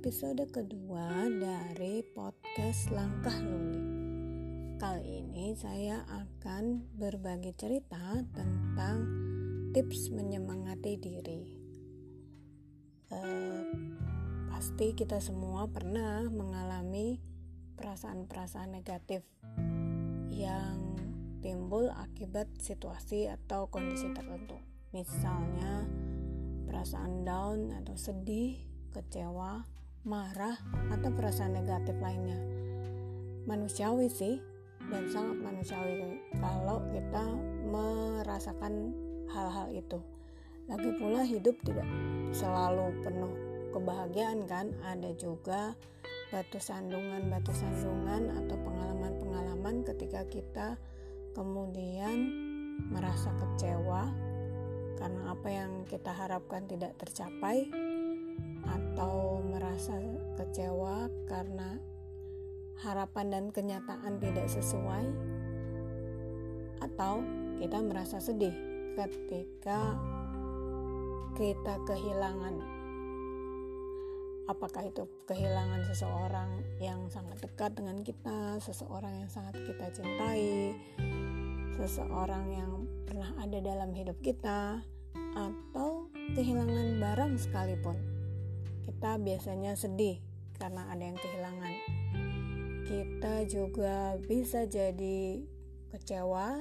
episode kedua dari podcast Langkah Luli. Kali ini saya akan berbagi cerita tentang tips menyemangati diri. Eh, pasti kita semua pernah mengalami perasaan-perasaan negatif yang timbul akibat situasi atau kondisi tertentu. Misalnya perasaan down atau sedih kecewa, marah, atau perasaan negatif lainnya. Manusiawi sih, dan sangat manusiawi kalau kita merasakan hal-hal itu. Lagi pula hidup tidak selalu penuh kebahagiaan kan, ada juga batu sandungan-batu sandungan atau pengalaman-pengalaman ketika kita kemudian merasa kecewa karena apa yang kita harapkan tidak tercapai atau merasa kecewa karena harapan dan kenyataan tidak sesuai, atau kita merasa sedih ketika kita kehilangan. Apakah itu kehilangan seseorang yang sangat dekat dengan kita, seseorang yang sangat kita cintai, seseorang yang pernah ada dalam hidup kita, atau kehilangan barang sekalipun kita biasanya sedih karena ada yang kehilangan. Kita juga bisa jadi kecewa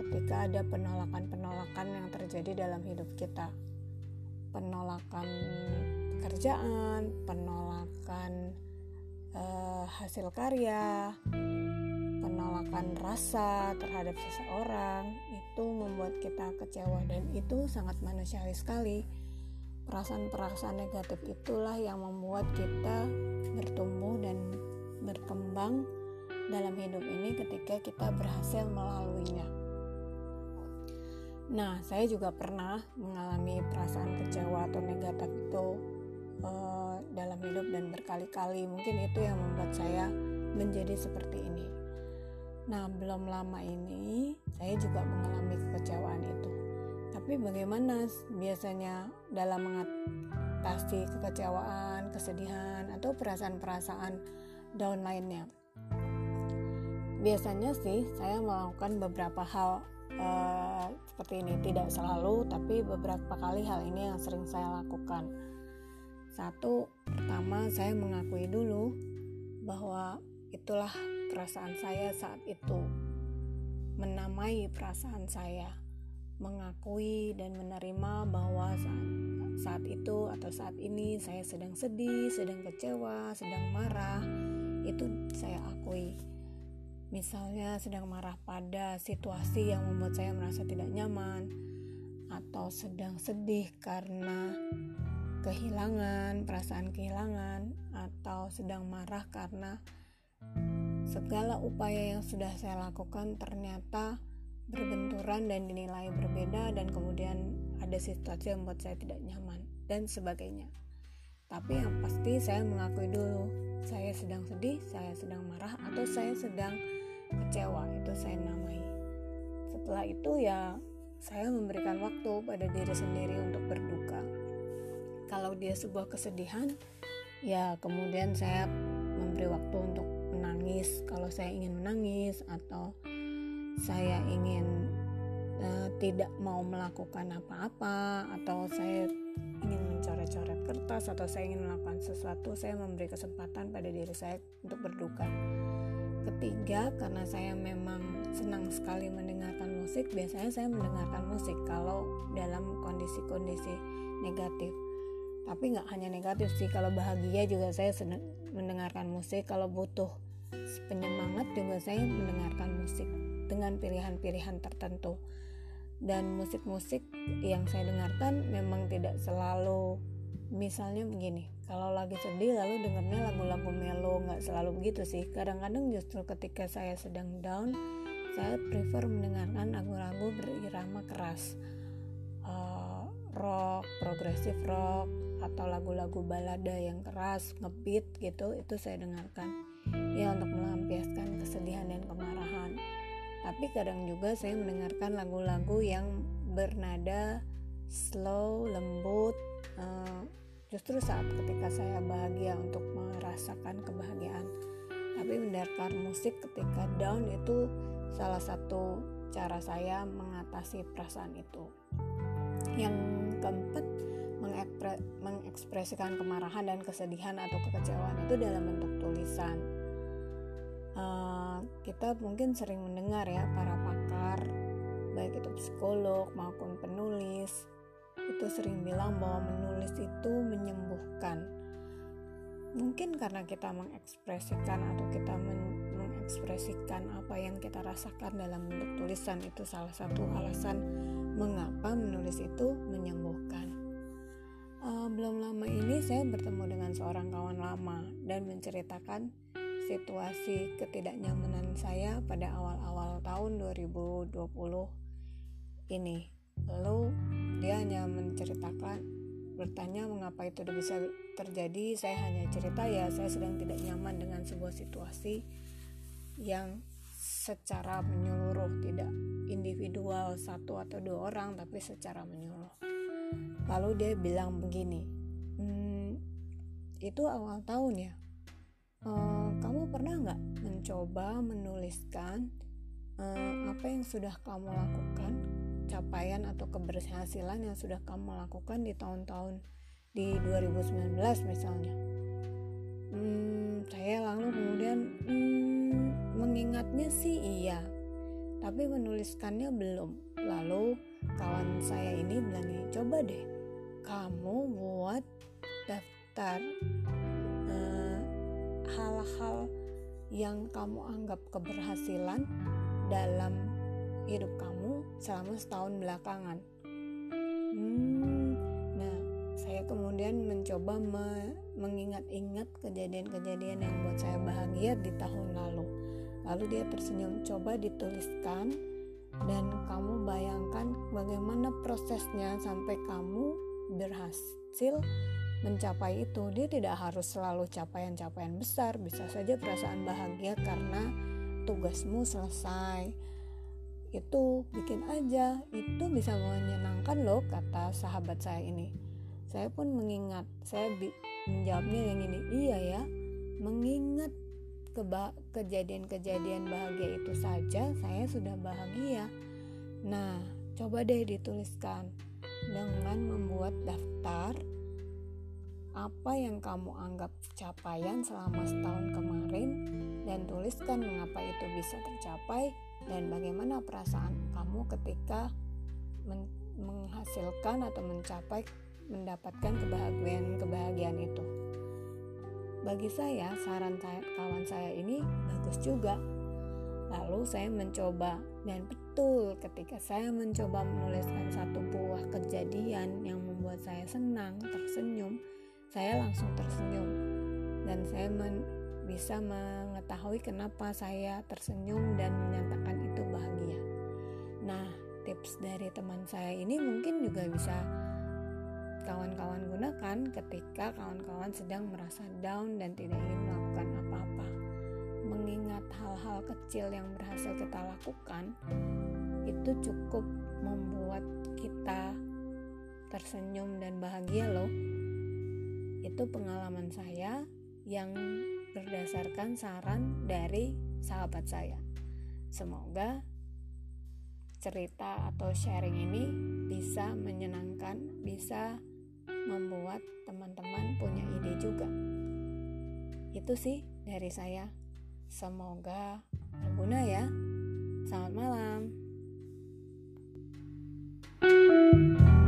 ketika ada penolakan-penolakan yang terjadi dalam hidup kita. Penolakan kerjaan, penolakan uh, hasil karya, penolakan rasa terhadap seseorang itu membuat kita kecewa dan itu sangat manusiawi sekali perasaan-perasaan negatif itulah yang membuat kita bertumbuh dan berkembang dalam hidup ini ketika kita berhasil melaluinya. Nah, saya juga pernah mengalami perasaan kecewa atau negatif itu uh, dalam hidup dan berkali-kali. Mungkin itu yang membuat saya menjadi seperti ini. Nah, belum lama ini saya juga mengalami kekecewaan itu tapi bagaimana biasanya dalam mengatasi kekecewaan, kesedihan, atau perasaan-perasaan down lainnya? Biasanya sih saya melakukan beberapa hal uh, seperti ini, tidak selalu, tapi beberapa kali hal ini yang sering saya lakukan. Satu, pertama saya mengakui dulu bahwa itulah perasaan saya saat itu, menamai perasaan saya mengakui dan menerima bahwa saat, saat itu atau saat ini saya sedang sedih, sedang kecewa, sedang marah, itu saya akui. Misalnya sedang marah pada situasi yang membuat saya merasa tidak nyaman atau sedang sedih karena kehilangan, perasaan kehilangan atau sedang marah karena segala upaya yang sudah saya lakukan ternyata berbenturan dan dinilai berbeda dan kemudian ada situasi yang membuat saya tidak nyaman dan sebagainya. Tapi yang pasti saya mengakui dulu saya sedang sedih, saya sedang marah atau saya sedang kecewa itu saya namai. Setelah itu ya saya memberikan waktu pada diri sendiri untuk berduka. Kalau dia sebuah kesedihan, ya kemudian saya memberi waktu untuk menangis kalau saya ingin menangis atau saya ingin uh, tidak mau melakukan apa-apa atau saya ingin mencoret-coret kertas atau saya ingin melakukan sesuatu saya memberi kesempatan pada diri saya untuk berduka. Ketiga karena saya memang senang sekali mendengarkan musik biasanya saya mendengarkan musik kalau dalam kondisi-kondisi negatif. Tapi nggak hanya negatif sih kalau bahagia juga saya senang mendengarkan musik kalau butuh penyemangat juga saya mendengarkan musik dengan pilihan-pilihan tertentu. Dan musik-musik yang saya dengarkan memang tidak selalu misalnya begini kalau lagi sedih lalu dengarnya lagu-lagu melo nggak selalu begitu sih. Kadang-kadang justru ketika saya sedang down saya prefer mendengarkan lagu-lagu berirama keras. Uh, rock progresif rock atau lagu-lagu balada yang keras ngebeat gitu itu saya dengarkan. Ya untuk melampiaskan kesedihan dan kemarahan tapi kadang juga saya mendengarkan lagu-lagu yang bernada slow, lembut, uh, justru saat ketika saya bahagia untuk merasakan kebahagiaan. Tapi mendengarkan musik ketika down itu salah satu cara saya mengatasi perasaan itu. Yang keempat mengekspre mengekspresikan kemarahan dan kesedihan atau kekecewaan itu dalam bentuk tulisan. Uh, kita mungkin sering mendengar ya para pakar baik itu psikolog maupun penulis itu sering bilang bahwa menulis itu menyembuhkan. Mungkin karena kita mengekspresikan atau kita men mengekspresikan apa yang kita rasakan dalam bentuk tulisan itu salah satu alasan mengapa menulis itu menyembuhkan. Uh, belum lama ini saya bertemu dengan seorang kawan lama dan menceritakan situasi ketidaknyamanan saya pada awal-awal tahun 2020 ini. Lalu dia hanya menceritakan bertanya mengapa itu bisa terjadi. Saya hanya cerita ya saya sedang tidak nyaman dengan sebuah situasi yang secara menyeluruh tidak individual satu atau dua orang tapi secara menyeluruh. Lalu dia bilang begini, hmm, itu awal tahun ya. Uh, kamu pernah nggak mencoba menuliskan uh, apa yang sudah kamu lakukan? Capaian atau keberhasilan yang sudah kamu lakukan di tahun-tahun di 2019 misalnya? Hmm, saya lalu kemudian hmm, mengingatnya sih iya tapi menuliskannya belum. Lalu kawan saya ini bilang coba deh kamu buat daftar eh, hal-hal yang kamu anggap keberhasilan dalam hidup kamu selama setahun belakangan. Hmm, nah, saya kemudian mencoba me mengingat-ingat kejadian-kejadian yang buat saya bahagia di tahun lalu. Lalu dia tersenyum, coba dituliskan dan kamu bayangkan bagaimana prosesnya sampai kamu berhasil mencapai itu. Dia tidak harus selalu capaian-capaian besar, bisa saja perasaan bahagia karena tugasmu selesai. Itu bikin aja itu bisa menyenangkan loh kata sahabat saya ini. Saya pun mengingat saya menjawabnya yang ini iya ya mengingat kejadian-kejadian bahagia itu saja saya sudah bahagia. Nah coba deh dituliskan dengan membuat daftar apa yang kamu anggap capaian selama setahun kemarin dan tuliskan mengapa itu bisa tercapai dan bagaimana perasaan kamu ketika men menghasilkan atau mencapai mendapatkan kebahagiaan-kebahagiaan itu. Bagi saya, saran saya, kawan saya ini bagus juga. Lalu saya mencoba dan betul ketika saya mencoba menuliskan satu buah kejadian yang membuat saya senang, tersenyum, saya langsung tersenyum dan saya men bisa mengetahui kenapa saya tersenyum dan menyatakan itu bahagia. Nah, tips dari teman saya ini mungkin juga bisa kawan-kawan gunakan ketika kawan-kawan sedang merasa down dan tidak ingin melakukan apa-apa. Mengingat hal-hal kecil yang berhasil kita lakukan, itu cukup membuat kita tersenyum dan bahagia loh. Itu pengalaman saya yang berdasarkan saran dari sahabat saya. Semoga cerita atau sharing ini bisa menyenangkan, bisa membuat teman-teman punya ide juga. Itu sih dari saya. Semoga berguna ya. Selamat malam. thank you